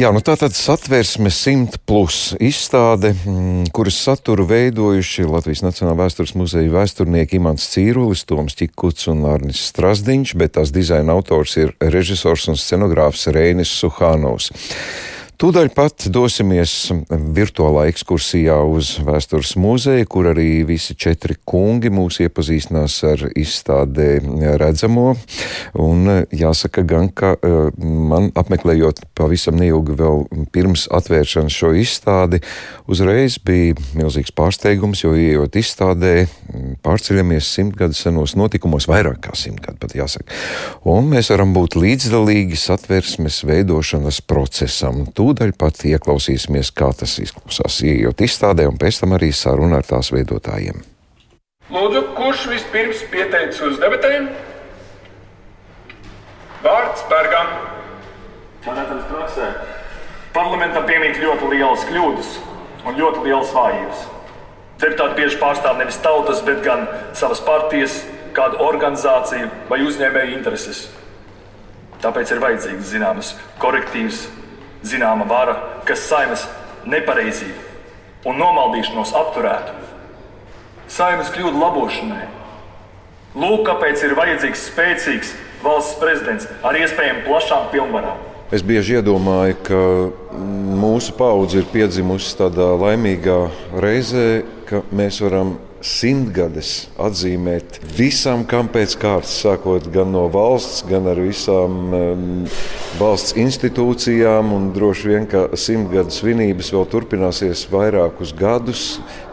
Jā, nu tā tad satversme simt plus izstāde, mm, kuras saturu veidojuši Latvijas Nacionālā vēstures muzeja vēsturnieki Imants Cīrulis, Toms Čikuts un Arnis Strasdiņš, bet tās dizaina autors ir režisors un scenogrāfs Reinis Suhānovs. Tūdaļ pat dosimies virtuālā ekskursijā uz vēstures muzeju, kur arī visi četri kungi mūs iepazīstinās ar izstādē redzamo. Un jāsaka gan, ka eh, man apmeklējot pavisam neilgi vēl pirms atvēršanas šo izstādi, uzreiz bija milzīgs pārsteigums, jo ieejot izstādē, pārceļamies simtgadu senos notikumos, vairāk kā simtgadu pat jāsaka. Un mēs varam būt līdzdalīgi satversmes veidošanas procesam. Tū tūdaļ pat ieklausīsimies, kā tas izklausās, ieejot izstādē un pēc tam arī sarunā ar tās veidotājiem. Lūdzu, kurš vispirms pieteicis uz debatēm? Vārds Bergam. Manētams praksē parlamentam piemīt ļoti lielas kļūdas un ļoti lielas vājības. Deputāti bieži pārstāv nevis tautas, bet gan savas partijas, kādu organizāciju vai uzņēmēju intereses. Tāpēc ir vajadzīgs zināmas korektīvas zināma vara, kas saimas nepareizību un nomaldīšanos apturētu. Saimas kļūdu labošanai. Lūk, kāpēc ir vajadzīgs spēcīgs valsts prezidents ar iespējami plašām pilnvarām. Es bieži iedomāju, ka mūsu paudze ir piedzimusi tādā laimīgā reizē, ka mēs varam simtgades atzīmēt visam, kam pēc kārtas, sākot gan no valsts, gan ar visām um, valsts institūcijām. Droši vien, ka simtgades svinības vēl turpināsies vairākus gadus,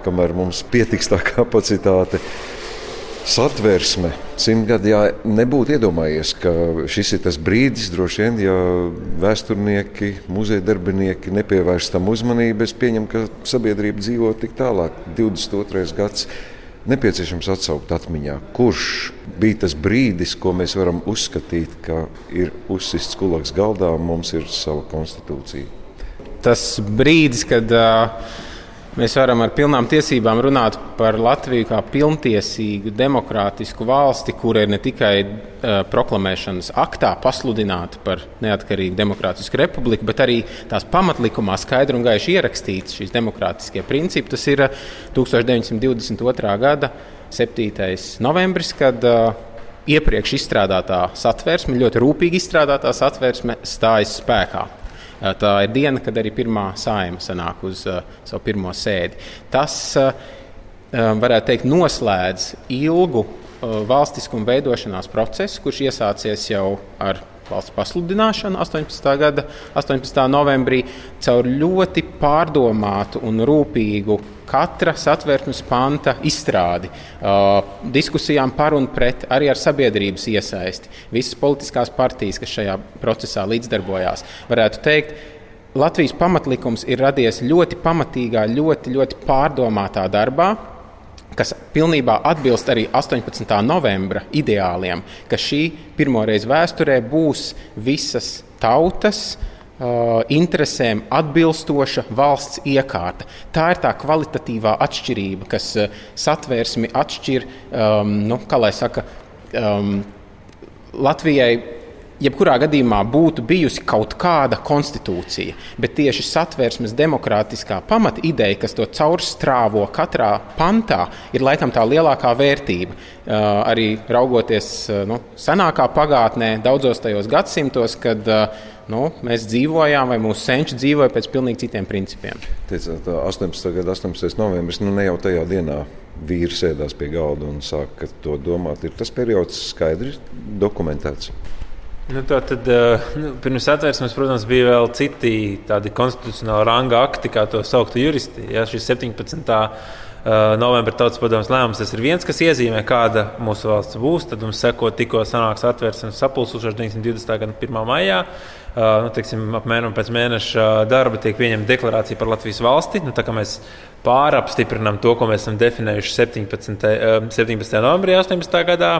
kamēr mums pietiks tā kapacitāte satversme. Simtgadījā nebūtu iedomājies, ka šis ir tas brīdis, droši vien, ja vēsturnieki, muzeja darbinieki nepievērš tam uzmanību. Es pieņemu, ka sabiedrība dzīvo tik tālāk, 22. gadsimta. Nepieciešams atsaukt atmiņā, kurš bija tas brīdis, ko mēs varam uzskatīt, ka ir uzsists kulaks galdā un mums ir sava konstitūcija. Tas brīdis, kad uh, Mēs varam ar pilnām tiesībām runāt par Latviju kā pilntiesīgu, demokrātisku valsti, kura ir ne tikai uh, proklamēšanas aktā pasludināta par neatkarīgu demokrātisku republiku, bet arī tās pamatlikumā skaidri un gaiši ierakstīts šīs demokrātiskie principi. Tas ir 1922. gada 7. novembris, kad uh, iepriekš izstrādātā satversme, ļoti rūpīgi izstrādātā satversme, stājas spēkā. Tā ir diena, kad arī pirmā saima sanāk uz uh, savu pirmo sēdi. Tas, uh, varētu teikt, noslēdz ilgu valstiskuma veidošanās procesu, kurš iesācies jau ar valsts pasludināšanu 18. gada 18. novembrī caur ļoti pārdomātu un rūpīgu katra satversmes panta izstrādi, uh, diskusijām par un pret, arī ar sabiedrības iesaisti. Visas politiskās partijas, kas šajā procesā līdzdarbojās, varētu teikt, Latvijas pamatlikums ir radies ļoti pamatīgā, ļoti, ļoti pārdomātā darbā, kas pilnībā atbilst arī 18. novembra ideāliem, ka šī pirmoreiz vēsturē būs visas tautas, Uh, interesēm atbilstoša valsts iekārta. Tā ir tā kvalitatīvā atšķirība, kas uh, satvērsmi atšķir, um, nu, saka, um, Latvijai jebkurā gadījumā būtu bijusi kaut kāda konstitūcija, bet tieši satversmes demokrātiskā pamata ideja, kas to caurstrāvo katrā pantā, ir laikam tā lielākā vērtība. Uh, arī raugoties uh, nu, senākā pagātnē, daudzos tajos gadsimtos, kad uh, nu, mēs dzīvojām, vai mūsu senči dzīvoja pēc pilnīgi citiem principiem. Tiecāt, 18. gada 18. novembris, nu ne jau tajā dienā vīri sēdās pie galda un sāka to domāt. Ir tas periods skaidri dokumentēts. Nu, tā tad nu, pirms atvērsmes, protams, bija vēl citi tādi konstitucionāli ranga akti, kā to sauktu juristi. Ja, šis 17. Uh, novembra tautas padomus lēmums tas ir viens, kas iezīmē, kāda mūsu valsts būs. Tad mums seko tikko sanāks atvērsmes sapulcēšanās 1920. gada 1. maijā. Nu, teiksim, apmēram pēc mēneša darba tiek pieņemta deklarācija par Latvijas valsti. Nu, mēs pārapstiprinām to, ko mēs esam definējuši 17. Uh, 17. novembrī 18. gadā.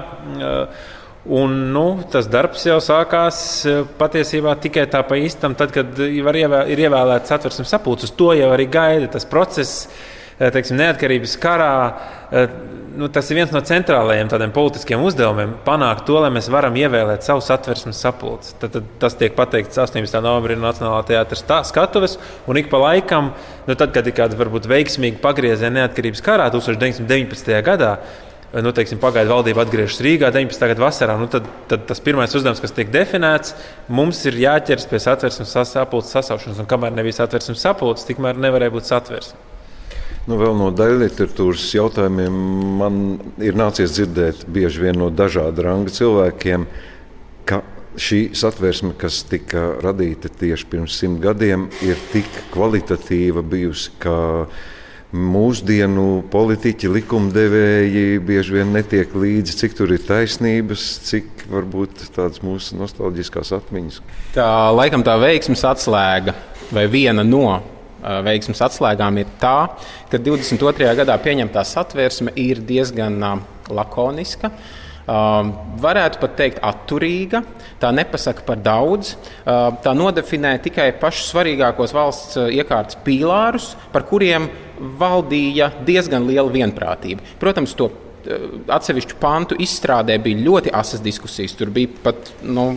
Un, nu, tas darbs jau sākās e, patiesībā tikai tā pa īstam, tad, kad ir ievēlēts atversmes sapulcs. Uz to jau arī gaida tas process. teiksim, neatkarības karā nu, tas ir viens no centrālajiem tādiem politiskiem uzdevumiem - panākt to, lai mēs varam ievēlēt savu satversmes sapulci. Tad, tad tas tiek pateikts 18. novembrī Nacionālā teātris skatuves, un ik pa laikam, nu, tad, kad ir kāda varbūt veiksmīga pagrieziena neatkarības karā 1919. gadā. Nu, teiksim, pagaidu valdība atgriežas Rīgā 19. gada vasarā. Nu, tad, tad tas pirmais uzdevums, kas tiek definēts, mums ir jāķers pie satversmes sapulces sasaušanas. Un kamēr nebija satversmes sapulces, tikmēr nevarēja būt satversme. Nu, vēl no daļliteratūras jautājumiem man ir nācies dzirdēt bieži vien no dažāda ranga cilvēkiem, ka šī satversme, kas tika radīta tieši pirms simt gadiem, ir tik kvalitatīva bijusi, ka mūsdienu politiķi, likumdevēji bieži vien netiek līdzi, cik tur ir taisnības, cik varbūt tādas mūsu nostalģiskās atmiņas. Tā laikam tā veiksmes atslēga vai viena no veiksmes atslēgām ir tā, ka 22. gadā pieņemtā satversme ir diezgan lakoniska. Uh, varētu pat teikt, atturīga. Tā nepasaka par daudz. Uh, tā nodefinē tikai pašus svarīgākos valsts iekārtas pīlārus, par kuriem valdīja diezgan liela vienprātība. Protams, to atsevišķu pantu izstrādē bija ļoti asas diskusijas. Tur bija pat. Nu,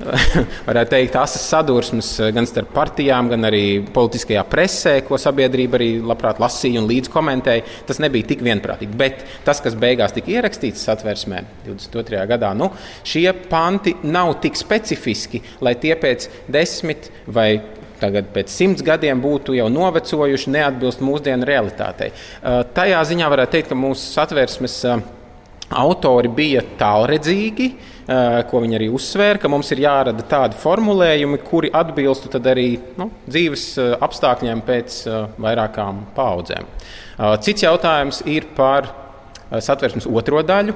varētu teikt, asas sadursmes eh, gan starp partijām, gan arī politiskajā presē, ko sabiedrība arī labprāt lasīja un līdz komentēja. Tas nebija tik vienprātīgi. Bet tas, kas beigās tika ierakstīts satversmē 22. gadā, nu, šie panti nav tik specifiski, lai tie pēc desmit vai tagad pēc simts gadiem būtu jau novecojuši, neatbilst mūsdienu realitātei. Eh, tajā ziņā varētu teikt, ka mūsu satversmes eh, autori bija tālredzīgi ko viņi arī uzsvēra, ka mums ir jārada tādi formulējumi, kuri atbilstu arī nu, dzīves apstākļiem pēc vairākām paudzēm. Cits jautājums ir par satversmes otro daļu,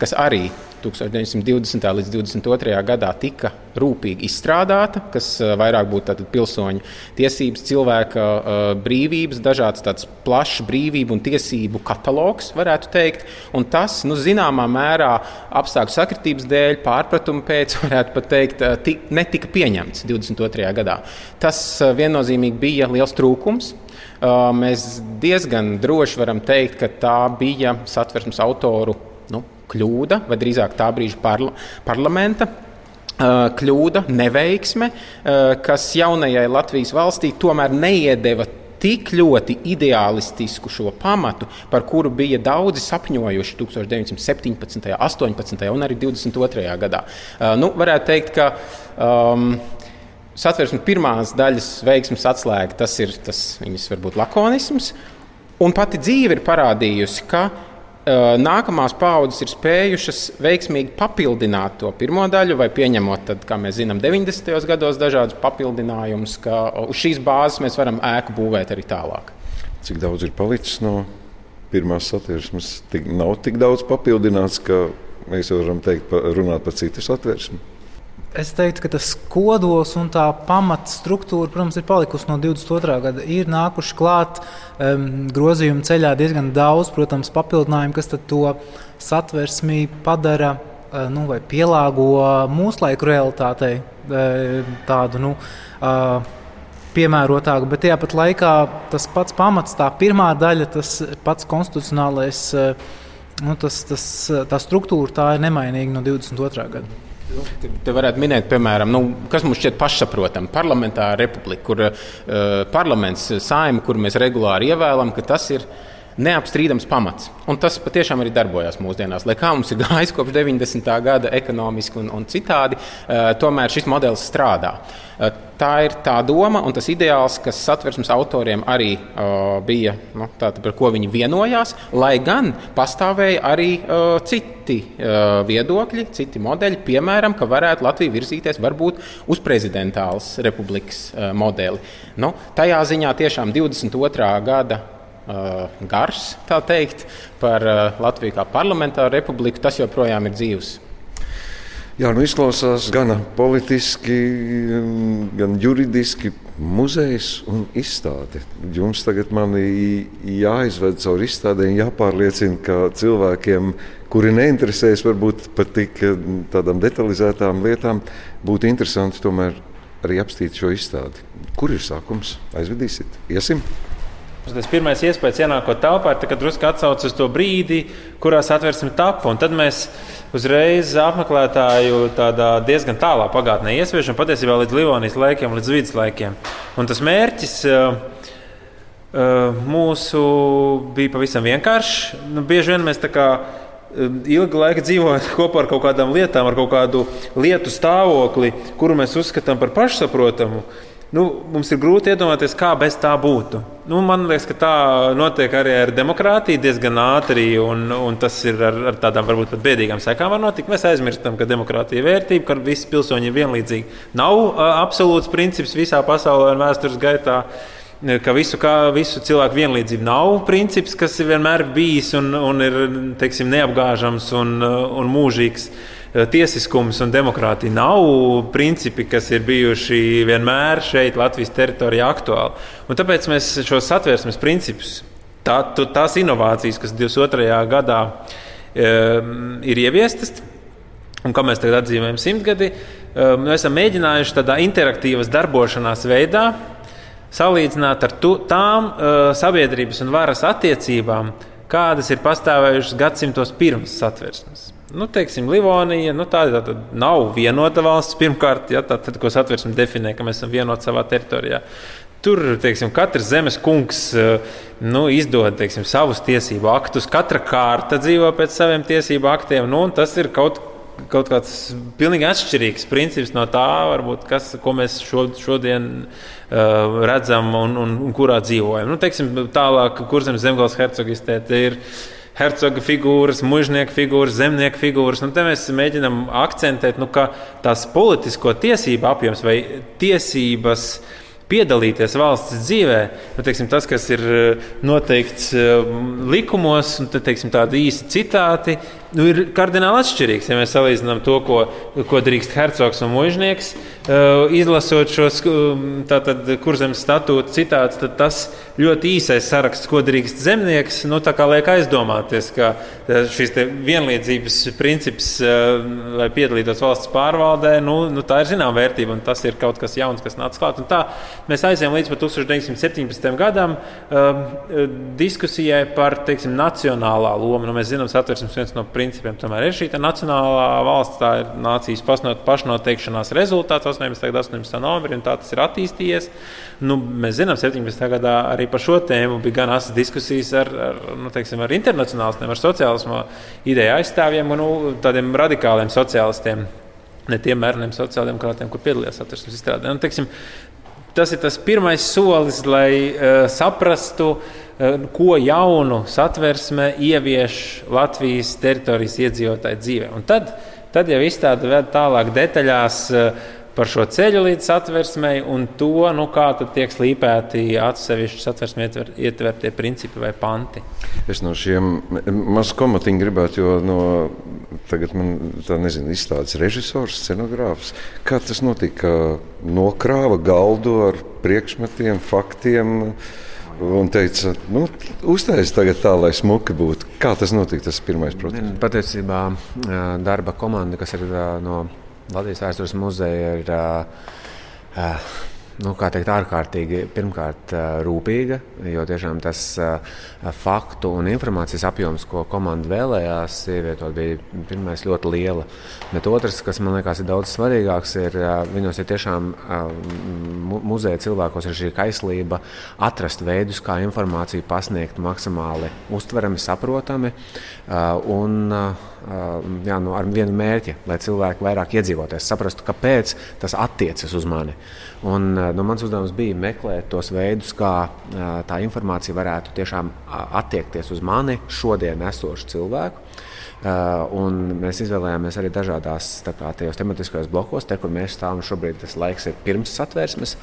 kas arī 1920. līdz 22. gadā tika rūpīgi izstrādāta, kas eh, vairāk būtu pilsoņu tiesības, cilvēka uh, brīvības, dažāds tāds plašs brīvību un tiesību katalogs, varētu teikt. Un tas, nu, zināmā mērā, apstākļu sakritības dēļ, pārpratumu pēc, varētu pat teikt, uh, tik, netika pieņemts 22. gadā. Tas viennozīmīgi bija liels trūkums. Mēs diezgan droši varam teikt, ka tā bija satversmes autoru nu, kļūda, vai drīzāk tā brīža parla parlamenta. Kļūda, neveiksme, kas jaunajai Latvijas valstī tomēr neiedeva tik ļoti ideālistisku šo pamatu, par kuru bija daudzi sapņojuši 1917, 18 un arī 22. gadā. Nu, varētu teikt, ka um, satversmes pirmās daļas veiksmes atslēga tas ir tas viņas varbūt lakonisms, un pati dzīve ir parādījusi, ka nākamās paudzes ir spējušas veiksmīgi papildināt to pirmo daļu, vai pieņemot, tad, kā mēs zinām, 90. gados dažādus papildinājumus, ka uz šīs bāzes mēs varam ēku būvēt arī tālāk. Cik daudz ir palicis no pirmās satversmes? Tik, nav tik daudz papildināts, ka mēs varam teikt, runāt par citu satversmi. Es teiktu, ka tas kodols un tā pamatstruktūra, protams, ir palikusi no 22. gada. Ir nākuši klāt um, grozījumu ceļā diezgan daudz, protams, papildinājumu, kas to satversmī padara uh, nu, vai pielāgo mūsu laiku realitātei. Uh, tādu, nu, uh, piemērotāku, bet tajā pat laikā tas pats pamats, tā pirmā daļa, tas pats konstitucionālais, nu, tas, tas, tā struktūra, tā ir nemainīga no 22. gada. Te varētu minēt, piemēram, nu, kas mums šķiet pašsaprotami. Parlamentāra republika, kur uh, parlaments, saima, kur mēs regulāri ievēlam, ka tas ir neapstrīdams pamats. Un tas patiešām arī darbojas mūsdienās. Lai kā mums ir gājis kopš 90. gada ekonomiski un, un citādi, uh, tomēr šis modelis strādā. Uh, tā ir tā doma un tas ideāls, kas satversmes autoriem arī uh, bija, nu, tātad, par ko viņi vienojās, lai gan pastāvēja arī uh, citi uh, viedokļi, citi modeļi, piemēram, ka varētu Latvija virzīties varbūt uz prezidentālas republikas uh, modeli. Nu, tajā ziņā tiešām 22. gada gars, tā teikt, par uh, Latviju kā parlamentāru republiku, tas joprojām ir dzīves. Jā, nu izklausās gan politiski, gan juridiski muzejs un izstāde. Jums tagad jāizved cauri izstādēm, jāpārliecina, ka cilvēkiem, kuri neinteresējas varbūt par tik tādām detalizētām lietām, būtu interesanti tomēr arī apstīt šo izstādi. Kur ir sākums? Aizvedīsit, iesim! Tas pirmais iespējas ienākot telpā ir, kad drusku atsaucas uz to brīdi, kurā satversme tapa. Tad mēs uzreiz apmeklētāju diezgan tālā pagātnē iesviešam, patiesībā līdz Livonijas laikiem, līdz viduslaikiem. Un tas mērķis uh, mūsu bija pavisam vienkāršs. Nu, bieži vien mēs tā kā ilgu laiku dzīvojam kopā ar kaut kādām lietām, ar kaut kādu lietu stāvokli, kuru mēs uzskatām par pašsaprotamu. Nu, mums ir grūti iedomāties, kā bez tā būtu. Nu, man liekas, ka tā notiek arī ar demokrātiju diezgan ātri, un, un tas ir ar, ar tādām varbūt pat bēdīgām sekām. Mēs aizmirstam, ka demokrātija ir vērtība, ka visi pilsoņi ir vienlīdzīgi. Nav uh, absolūts princips visā pasaulē un vēstures gaitā. Ka visu, kā, visu cilvēku vienlīdzība nav princips, kas vienmēr bijis un, un ir teiksim, neapgāžams un, un mūžīgs. Uh, tiesiskums un demokrātija nav principi, kas ir bijuši vienmēr šeit, Latvijas teritorijā, aktuāli. Un tāpēc mēs šos satversmes principus, tā, tās inovācijas, kas 22. gadā um, ir ieviestas, un kā mēs tagad atzīmējam simtgadi, um, mēs esam mēģinājuši tādā interaktīvas darbošanās veidā salīdzināt ar tu, tām uh, sabiedrības un varas attiecībām, kādas ir pastāvējušas gadsimtos pirms satversmes. Nu, teiksim, Livonija nu, tā, tā, tā nav vienota valsts. Pirmkārt, ja, tā, tad, ko satversme definē, ka mēs esam vienoti savā teritorijā. Tur teiksim, katrs zemes kungs eh, nu, izdod teiksim, savus tiesību aktus, katra kārta dzīvo pēc saviem tiesību aktiem. Nu, tas ir kaut, kaut kāds pilnīgi atšķirīgs princips no tā, varbūt, kas, ko mēs šo, šodien uh, redzam un, un, un kurā dzīvojam. Nu, teiksim, tālāk, kur zemes zemgals hercogistē ir hercoga figūras, mužnieka figūras, zemnieka figūras. Nu, te mēs mēģinām akcentēt, nu, ka tās politisko tiesību apjoms vai tiesības piedalīties valsts dzīvē, nu, teiksim, tas, kas ir eh, noteikts eh, likumos, un teiksim, tādi īsi citāti, nu, ir kardināli atšķirīgs. Ja mēs salīdzinām to, ko, ko drīkst hercogs un mužnieks, uh, izlasot šos tātad, kurzemes statūtu citātus, tad tas ļoti īsais saraksts, ko drīkst zemnieks, nu, liek aizdomāties, ka šis vienlīdzības princips, uh, lai piedalītos valsts pārvaldē, nu, nu, tā ir zināma vērtība un tas ir kaut kas jauns, kas nāca klāt. Un tā mēs aizējām līdz 1917. gadam uh, diskusijai par teiksim, nacionālā lomu. Nu, mēs zinām, satversmes viens no principiem principiem tomēr ir šī nacionālā valsts, tā ir nācijas pašnoteikšanās rezultāts 18. un 18. novembrī, un tā tas ir attīstījies. Nu, mēs zinām, 17. gadā arī par šo tēmu bija gan asas diskusijas ar, ar, nu, teiksim, ar internacionālistiem, ar sociālismu ideju aizstāvjiem un nu, tādiem radikāliem sociālistiem. Ne tiem mērniem sociāldemokrātiem, kur piedalījās satversmes izstrādē. Un, teiksim, tas ir tas pirmais solis, lai uh, saprastu, uh, ko jaunu satversme ievieš Latvijas teritorijas iedzīvotāju dzīvē. Un tad, tad jau izstāde ved tālāk detaļās eh, par šo ceļu līdz satversmei un to, nu, kā tiek slīpēti atsevišķi satversmē ietver, ietvertie principi vai panti. Es no šiem mazu komatiņu gribētu, jo no tagad man tā nezinu, izstādes režisors, scenogrāfs. Kā tas notika? Nokrāva galdu ar priekšmetiem, faktiem. Uh, un teica, nu, uztaisīt tagad tā, lai smuki būtu. Kā tas notika, tas pirmais process? Patiesībā darba komanda, kas ir no Latvijas vēstures muzeja, ir nu, teikt, ārkārtīgi pirmkārt rūpīga, jo tiešām tas faktu un informācijas apjoms, ko komanda vēlējās ievietot, bija pirmais ļoti liela. Bet otrs, kas man liekas ir daudz svarīgāks, ir viņos ir tiešām muzeja cilvēkos ir šī kaislība atrast veidus, kā informāciju pasniegt maksimāli uztverami, saprotami un jā, nu, ar vienu mērķi, lai cilvēki vairāk iedzīvoties, saprastu, kāpēc tas attiecas uz mani. Un, nu, mans uzdevums bija meklēt tos veidus, kā tā informācija varētu tiešām attiekties uz mani šodien esošu cilvēku. Uh, mēs izvēlējāmies arī dažādās kā, tematiskajos blokos, te, kur mēs stāvam šobrīd. Tas laiks ir pirms satversmes.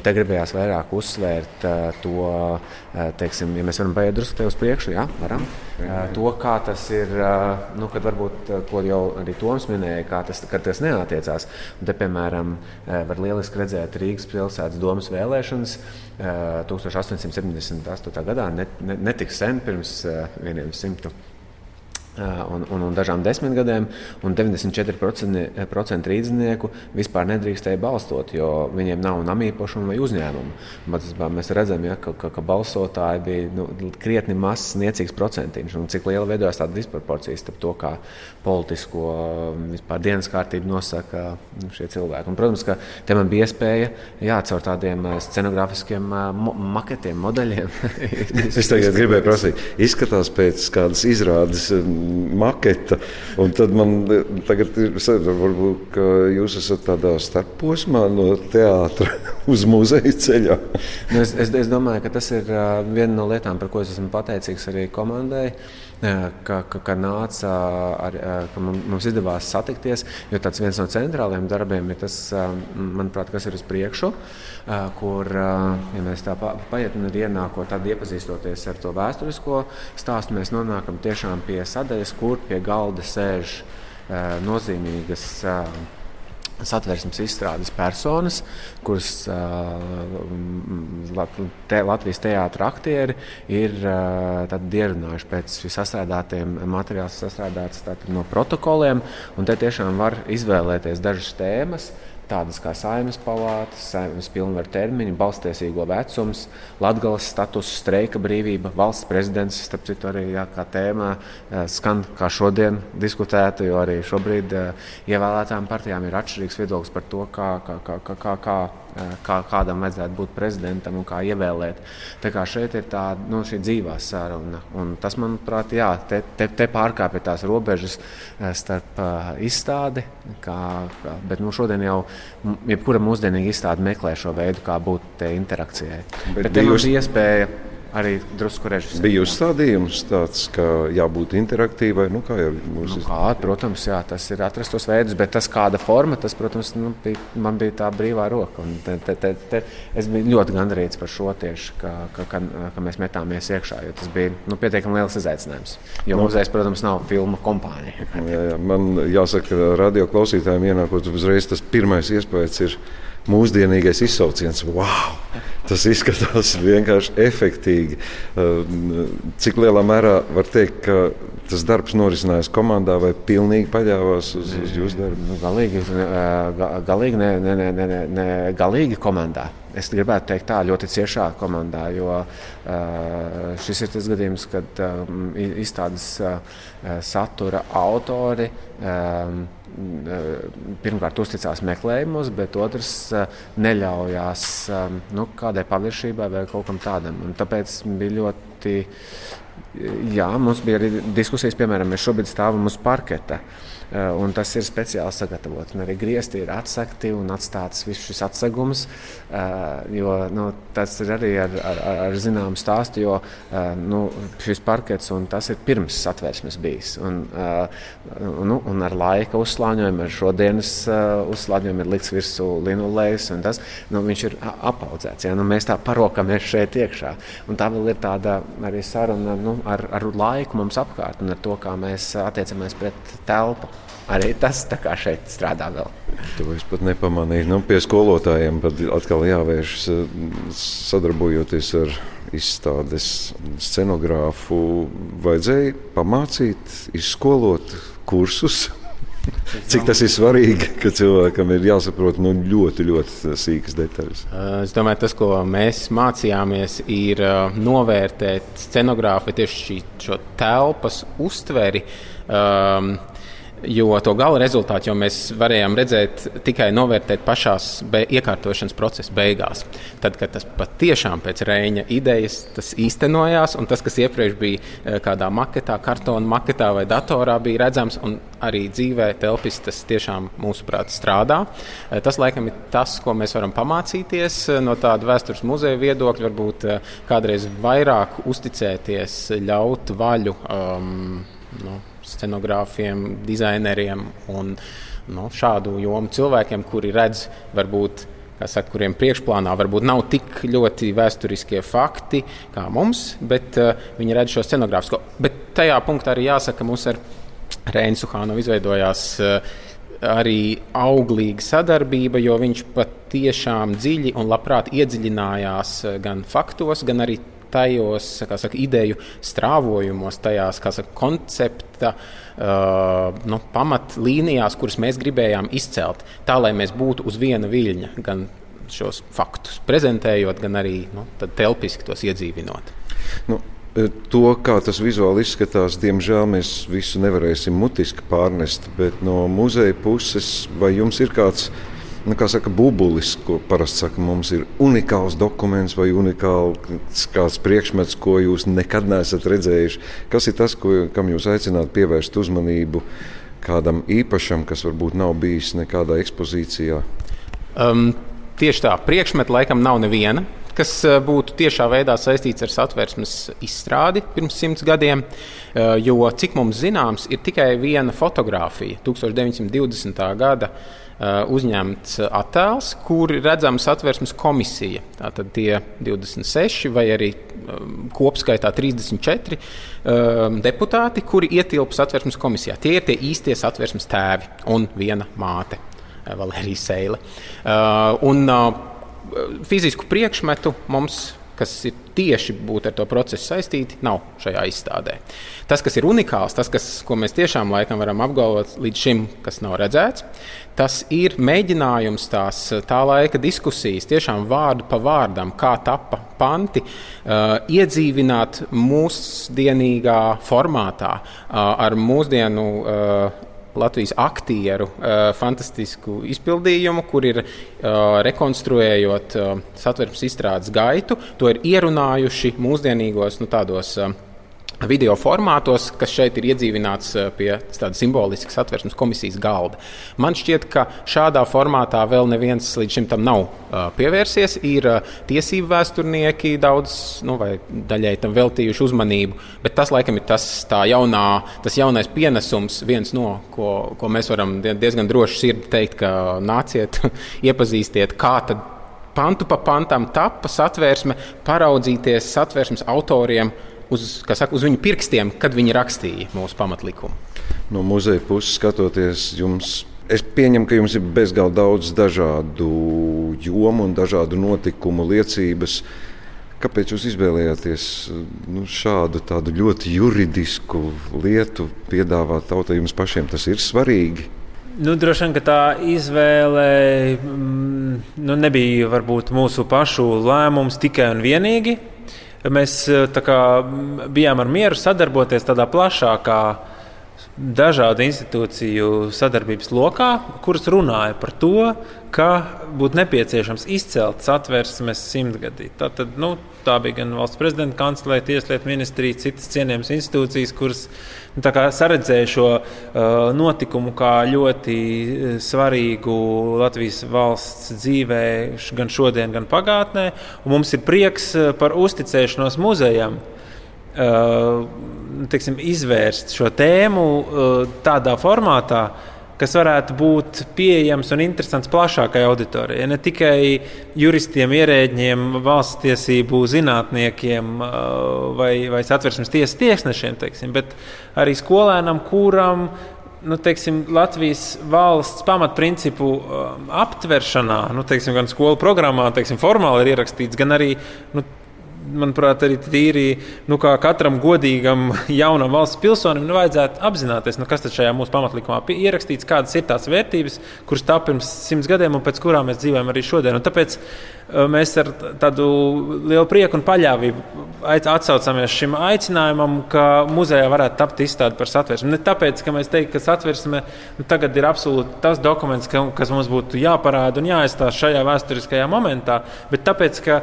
Te gribējās vairāk uzsvērt uh, to, uh, teiksim, ja mēs varam paiet drusku uz priekšu, jā, varam. To, kā tas ir, nu, kad varbūt, ko jau arī Toms minēja, kā tas, tas neatiecās. Un te, piemēram, var lieliski redzēt Rīgas pilsētas domas vēlēšanas. 1878. gadā, ne, ne, netik sen, pirms vieniem simtiem un, un, un dažām desmitgadēm, un 94% rīznieku vispār nedrīkstēja balsot, jo viņiem nav namīpašuma vai uzņēmuma. Mācībā mēs redzam, ja, ka, ka, ka balsotāji bija nu, krietni mazs, niecīgs procentiņš, un cik liela veidojās tāda disproporcija starp to, kā politisko vispār dienas kārtību nosaka nu, šie cilvēki. Un, protams, ka te man bija iespēja jā, caur tādiem scenogrāfiskiem mo maketiem, modeļiem. es tagad gribēju prasīt, izskatās pēc kādas izrādes maketa. Un tad man tagad ir varbūt, ka jūs esat tādā starposmā no teātra uz muzeja ceļā. Nu, es, es, es domāju, ka tas ir viena no lietām, par ko es esmu pateicīgs arī komandai ka, ka, ka nāca ar, ka mums izdevās satikties. Jo tāds viens no centrālajiem darbiem ir tas, manuprāt, kas ir uz priekšu, kur, ja mēs tā paiet un ienākot, tad iepazīstoties ar to vēsturisko stāstu, mēs nonākam tiešām pie sadaļas, kur pie galda sēž nozīmīgas satversmes izstrādes personas, kuras uh, te, Latvijas teātris aktieri ir uh, ierunājuši pēc sastrādātiem materiāliem, sastrādāts no protokoliem. Te tiešām var izvēlēties dažas tēmas. Tādas kā saimnes palātas, saimnes pilnvaru termiņi, balstiesīgo vecums, latgales status, streika brīvība, valsts prezidents, starp citu, arī jā, kā tēmā skan kā šodien diskutēta, jo arī šobrīd ievēlētām partijām ir atšķirīgs viedoklis par to, kā, kā, kā, kā, kā, kā kā, kādam vajadzētu būt prezidentam un kā ievēlēt. Tā kā šeit ir tā nu, dzīvā saruna. Un tas, manuprāt, jā, te, te, te pārkāpja tās robežas starp uh, izstādi. Kā, kā, bet nu, šodien jau jebkura mūsdienīga izstāde meklē šo veidu, kā būt interakcijai. Bet, bet te mums bija iespēja arī drusku režisors. Bija uzstādījums tāds, ka jābūt interaktīvai. Nu, kā jau mūsu nu, kā, protams, jā, tas ir atrast tos veidus, bet tas kāda forma, tas, protams, nu, bija, man bija tā brīvā roka. Te, te, te, te, es biju ļoti gandarīts par šo tieši, ka, ka, ka, ka mēs metāmies iekšā, jo tas bija nu, pietiekami liels izaicinājums. Jo nu, muzejs, protams, nav filmu kompānija. jā, jā, man jāsaka, radio klausītājiem ienākot uzreiz tas pirmais iespējas ir mūsdienīgais izsauciens. Wow! Tas izskatās vienkārši efektīvi. Cik lielā mērā var teikt, ka tas darbs norisinājās komandā vai pilnīgi paļāvās uz, uz jūsu darbu? Nu, galīgi, galīgi, ne, ne, ne, ne, ne, galīgi komandā. Es gribētu teikt, tā ļoti ciešā komandā, jo uh, šis ir tas gadījums, kad um, izstādes uh, satura autori um, pirmkārt uzticās meklējumos, bet otrs neļaujās nu, kādai paviršībai vai kaut kam tādam. Un tāpēc bija ļoti. Jā, mums bija arī diskusijas, piemēram, mēs šobrīd stāvam uz parketa. Uh, Eh, un tas ir speciāli sagatavots. Un arī griezti ir atsegti un atstāts viss šis atsegums. Eh, jo nu, tas ir arī ar, ar, ar zināmu stāstu, jo eh, nu, šis parkets ir pirms satversmes bijis. Un, nu, un ar laika uzslāņojumu, ar šodienas uzslāņojumu ir likts virsū linolejs, tas nu, viņš ir apaudzēts. Ja? Nu, mēs tā parokamies šeit iekšā. Un tā vēl ir tāda arī saruna nu, ar, ar laiku mums apkārt un ar to, kā mēs attiecamies pret telpu arī tas šeit strādā vēl. To es pat nepamanīju. Nu, pie skolotājiem pat atkal jāvēršas sadarbojoties ar izstādes scenogrāfu. Vajadzēja pamācīt, izskolot kursus. Cik tas ir svarīgi, ka cilvēkam ir jāsaprot nu, ļoti, ļoti sīkas detaļas? Es domāju, tas, ko mēs mācījāmies, ir novērtēt scenogrāfu tieši šī, šo telpas uztveri. Um, Jo to gala rezultātu mēs varējām redzēt tikai novērtēt pašā iekārtošanas procesa beigās. Tad, kad tas patiešām pēc Reņa idejas īstenojās, un tas, kas iepriekš bija eh, kādā maketā, kartona maketā vai datorā, bija redzams, un arī dzīvē telpis tas tiešām mūsuprāt strādā. Eh, tas laikam ir tas, ko mēs varam pamācīties eh, no tāda vēstures muzeja viedokļa, varbūt kādreiz vairāk uzticēties, ļaut vaļu. Um, nu, scenogrāfiem, dizaineriem un nu, šādu jomu cilvēkiem, kuri redz, varbūt, saka, kuriem priekšplānā varbūt nav tik ļoti vēsturiskie fakti kā mums, bet uh, viņi redz šo scenogrāfisko. Bet tajā punktā arī jāsaka, ka mums ar Reinu Suhānu izveidojās. Uh, arī auglīga sadarbība, jo viņš patiešām dziļi un labprāt iedziļinājās gan faktos, gan arī tajos saka, ideju strāvojumos, tajās saka, koncepta uh, nu, pamatlīnijās, kuras mēs gribējām izcelt, tā lai mēs būtu uz viena viļņa. Gan šos faktus prezentējot, gan arī nu, telpiski tos iedzīvinot. Nu, e, To, kā tas vizuāli izskatās, diemžēl mēs visu nevarēsim mutiski pārnest. Bet no muzeja puses, vai jums ir kāds nu, saka, bubulis, ko parasti saka, mums ir unikāls dokuments vai unikāls kāds priekšmets, ko jūs nekad neesat redzējuši. Kas ir tas, ko, kam jūs aicināt pievērst uzmanību kādam īpašam, kas varbūt nav bijis nekādā ekspozīcijā? Um, tieši tā, priekšmeta laikam nav neviena kas uh, būtu tiešā veidā saistīts ar satversmes izstrādi pirms simts gadiem. Uh, jo, cik mums zināms, ir tikai viena fotografija 1920. gada Uh, uzņemts attēls, kur redzama satversmes komisija. Tātad tie 26 vai arī kopskaitā 34 um, deputāti, kuri ietilpa satversmes komisijā. Tie ir tie īstie satversmes tēvi un viena māte, uh, Valērija Seile. Uh, un fizisku priekšmetu mums kas ir tieši ar to procesu saistīti, nav šajā izstādē. Tas, kas ir unikāls, tas, kas, ko mēs tiešām laikam varam apgalvot līdz šim, kas nav redzēts, tas ir mēģinājums tās tā laika diskusijas, tiešām vārdu pa vārdam, kā tappa panti, uh, iedzīvināt mūsdienīgā formātā, uh, ar mūsdienu uh, Latvijas aktieru uh, fantastisku izpildījumu, kur ir uh, rekonstruējot uh, satversmes izstrādes gaitu, to ir ierunājuši mūsdienīgos nu, tādos. Video formātos, kas šeit ir iedzīvināts eh, pie tādas simboliskas atversmes komisijas galda. Man šķiet, ka šādā formātā vēl neviens līdz šim tam nav uh, pievērsies. Ir uh, tiesību vēsturnieki daudz, nu, vai daļai tam veltījuši uzmanību, bet tas laikam ir tas, jaunā, tas jaunais pienesums, viens no, ko, ko mēs varam diezgan droši sirdi teikt, ka nāciet, iepazīstiet, kā tad pantu pa pantam tappa satvērsme, paraudzīties satvērsmes autoriem uz, saka, uz viņu pirkstiem, kad viņi rakstīja mūsu pamatlikumu. No muzeja puses skatoties, jums, es pieņemu, ka jums ir bezgalīgi daudz dažādu jomu un dažādu notikumu liecības. Kāpēc jūs izvēlējāties nu, šādu ļoti juridisku lietu piedāvāt tautai jums pašiem? Tas ir svarīgi. Nu, droši vien tā izvēle mm, nu, nebija varbūt mūsu pašu lēmums tikai un vienīgi mēs eh, kā, bijām ar mieru sadarboties tādā plašākā dažādu institūciju sadarbības lokā, kuras runāja par to, ka būtu nepieciešams izcelt satversmes simtgadī. Tātad, nu, tā bija gan valsts prezidenta kancelē, tieslietu ministrija, citas cienījamas institūcijas, kuras nu, saredzēja šo uh, notikumu kā ļoti uh, svarīgu Latvijas valsts dzīvē, gan šodien, gan pagātnē. Un mums ir prieks uh, par uzticēšanos muzejam. Uh, teiksim, izvērst šo tēmu uh, tādā formātā, kas varētu būt pieejams un interesants plašākai auditorijai. Ne tikai juristiem, ierēģiem, valsts tiesību zinātniekiem uh, vai, vai satversmes tiesas tiesnešiem, teiksim, bet arī skolēnam, kuram nu, teiksim, Latvijas valsts pamatprincipu aptveršanā, nu, teiksim, gan skolu programmā, teiksim, formāli ir ierakstīts, gan arī nu, manuprāt, arī tīri nu, katram godīgam jaunam valsts pilsonim nu, vajadzētu apzināties, nu, kas šajā mūsu pamatlikumā ierakstīts, kādas ir tās vērtības, kuras tā pirms simts gadiem un pēc kurām mēs dzīvojam arī šodien. Un tāpēc mēs ar tādu lielu prieku un paļāvību atsaucamies šim aicinājumam, ka muzejā varētu tapt izstāde par satversmi. Ne tāpēc, ka mēs teiktu, ka satversme nu, tagad ir absolūti tas dokuments, ka, kas mums būtu jāparāda un jāaizstāsta šajā vēsturiskajā momentā, bet tāpēc, ka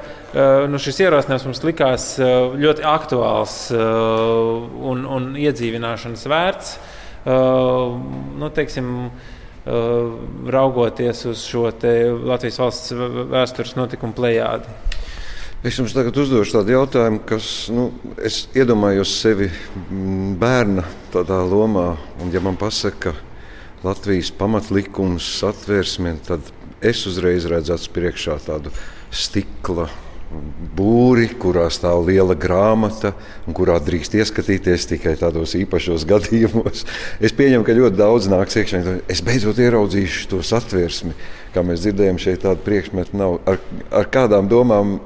nu, šis ierosinājums mums likās ļoti aktuāls un, un iedzīvināšanas vērts. Nu, teiksim, raugoties uz šo Latvijas valsts vēstures notikumu plējādi. Es jums tagad uzdošu tādu jautājumu, kas nu, es iedomājos sevi mm, bērna tādā lomā. Un, ja man pasaka, ka Latvijas pamatlikums satversme, tad es uzreiz redzu priekšā tādu stikla būri, kurā stāv liela grāmata, un kurā drīkst ieskatīties tikai tādos īpašos gadījumos. Es pieņemu, ka ļoti daudz nāks iekšā. Es beidzot ieraudzīšu to satversmi, kā mēs dzirdējām, šeit tāda priekšmeta nav. Ar, ar kādām domām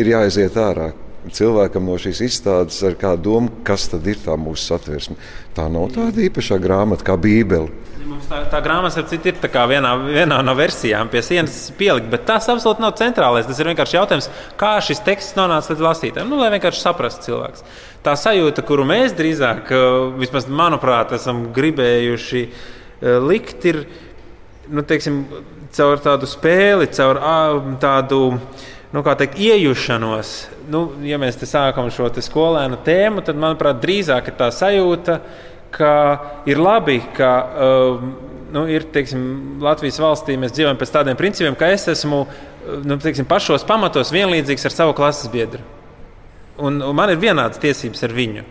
ir jāaiziet ārā? Cilvēkam no šīs izstādes ar kādu domu, kas tad ir tā mūsu satversme. Tā nav tāda īpašā grāmata kā Bībele. Tā, tā grāmata ir vienā, vienā no versijām pie sienas pielikt, bet tas absolūti nav centrālais. Tas ir vienkārši jautājums, kā šis teksts nonāca līdz lasītājiem. Nu, lai vienkārši saprastu cilvēks. Tā sajūta, kuru mēs drīzāk, vismaz manuprāt, esam gribējuši likt, ir nu, teiksim, caur tādu spēli, caur tādu nu, teikt, iejušanos. Nu, ja mēs sākam šo skolēnu tēmu, tad, manuprāt, drīzāk ir tā sajūta, ka ir labi, ka uh, nu, ir teiksim, Latvijas valstī mēs dzīvojam pēc tādiem principiem, ka es esmu nu, teiksim, pašos pamatos vienlīdzīgs ar savu klases biedru. Un, un man ir vienādas tiesības ar viņu.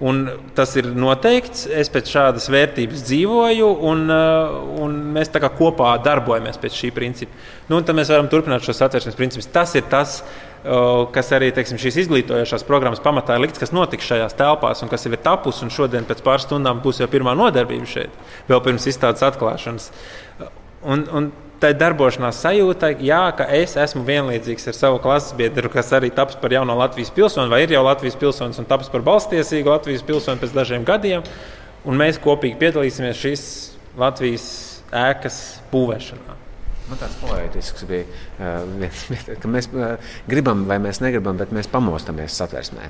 Un tas ir noteikts. Es pēc šādas vērtības dzīvoju, un, uh, un mēs kopā darbojamies pēc šī principa. Nu, tad mēs varam turpināt šos satversmes principus. Tas ir tas, uh, kas arī teiksim, šīs izglītojošās programmas pamatā ir likts, kas notiks šajās telpās un kas jau ir tapus. Šodien pēc pāris stundām būs jau pirmā nodarbība šeit, vēl pirms izstādes atklāšanas. Un, un tā darbošanās sajūta, jā, ka es esmu vienlīdzīgs ar savu klases biedru, kas arī taps par jauno Latvijas pilsoni, vai ir jau Latvijas pilsonis un taps par balstiesīgu Latvijas pilsoni pēc dažiem gadiem. Un mēs kopīgi piedalīsimies šīs Latvijas ēkas būvēšanā. Man tāds poetisks bija, uh, ka mēs uh, gribam vai mēs negribam, bet mēs pamostamies satversmē.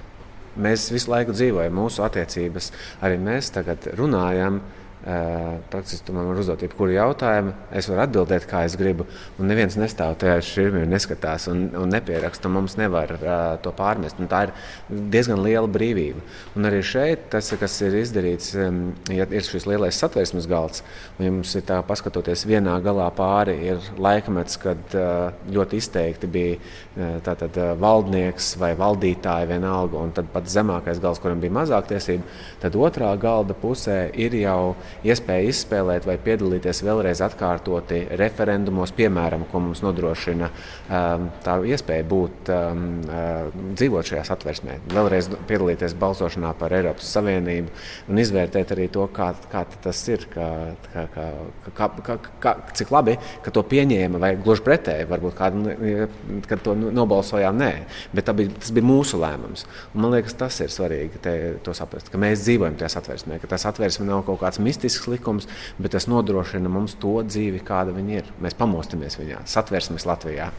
Mēs visu laiku dzīvojam, mūsu attiecības, arī mēs tagad runājam. Tu man vari uzdot jebkuru jautājumu, es varu atbildēt, kā es gribu. Un neviens nestāv tajā šķirmī un neskatās un, un nepieraksta. Mums nevar uh, to pārmest. Un tā ir diezgan liela brīvība. Un arī šeit tas, kas ir izdarīts, um, ja ir šis lielais satversmes galds, un jums ir tā paskatoties vienā galā pāri, ir laikmets, kad uh, ļoti izteikti bija uh, tātad, uh, valdnieks vai valdītāji vienalga, un tad pat zemākais gals, kuram bija mazāk tiesību, tad otrā galda pusē ir jau iespēja izspēlēt vai piedalīties vēlreiz atkārtoti referendumos, piemēram, ko mums nodrošina um, tā iespēja būt um, uh, dzīvot šajā satversmē, vēlreiz piedalīties balsošanā par Eiropas Savienību un izvērtēt arī to, kā, kā tas ir, kā, kā, kā, kā, kā, cik labi, ka to pieņēma, vai gluži pretēji, varbūt kādu, kad to nobalsojām, nē, bet bija, tas bija mūsu lēmums. Un man liekas, tas ir svarīgi te, saprast, ka mēs dzīvojam tajā satversmē, ka tas satversme nav kaut kāds mistisks politisks likums, bet tas nodrošina mums to dzīvi, kāda viņa ir. Mēs pamostamies viņā, satversmes Latvijā.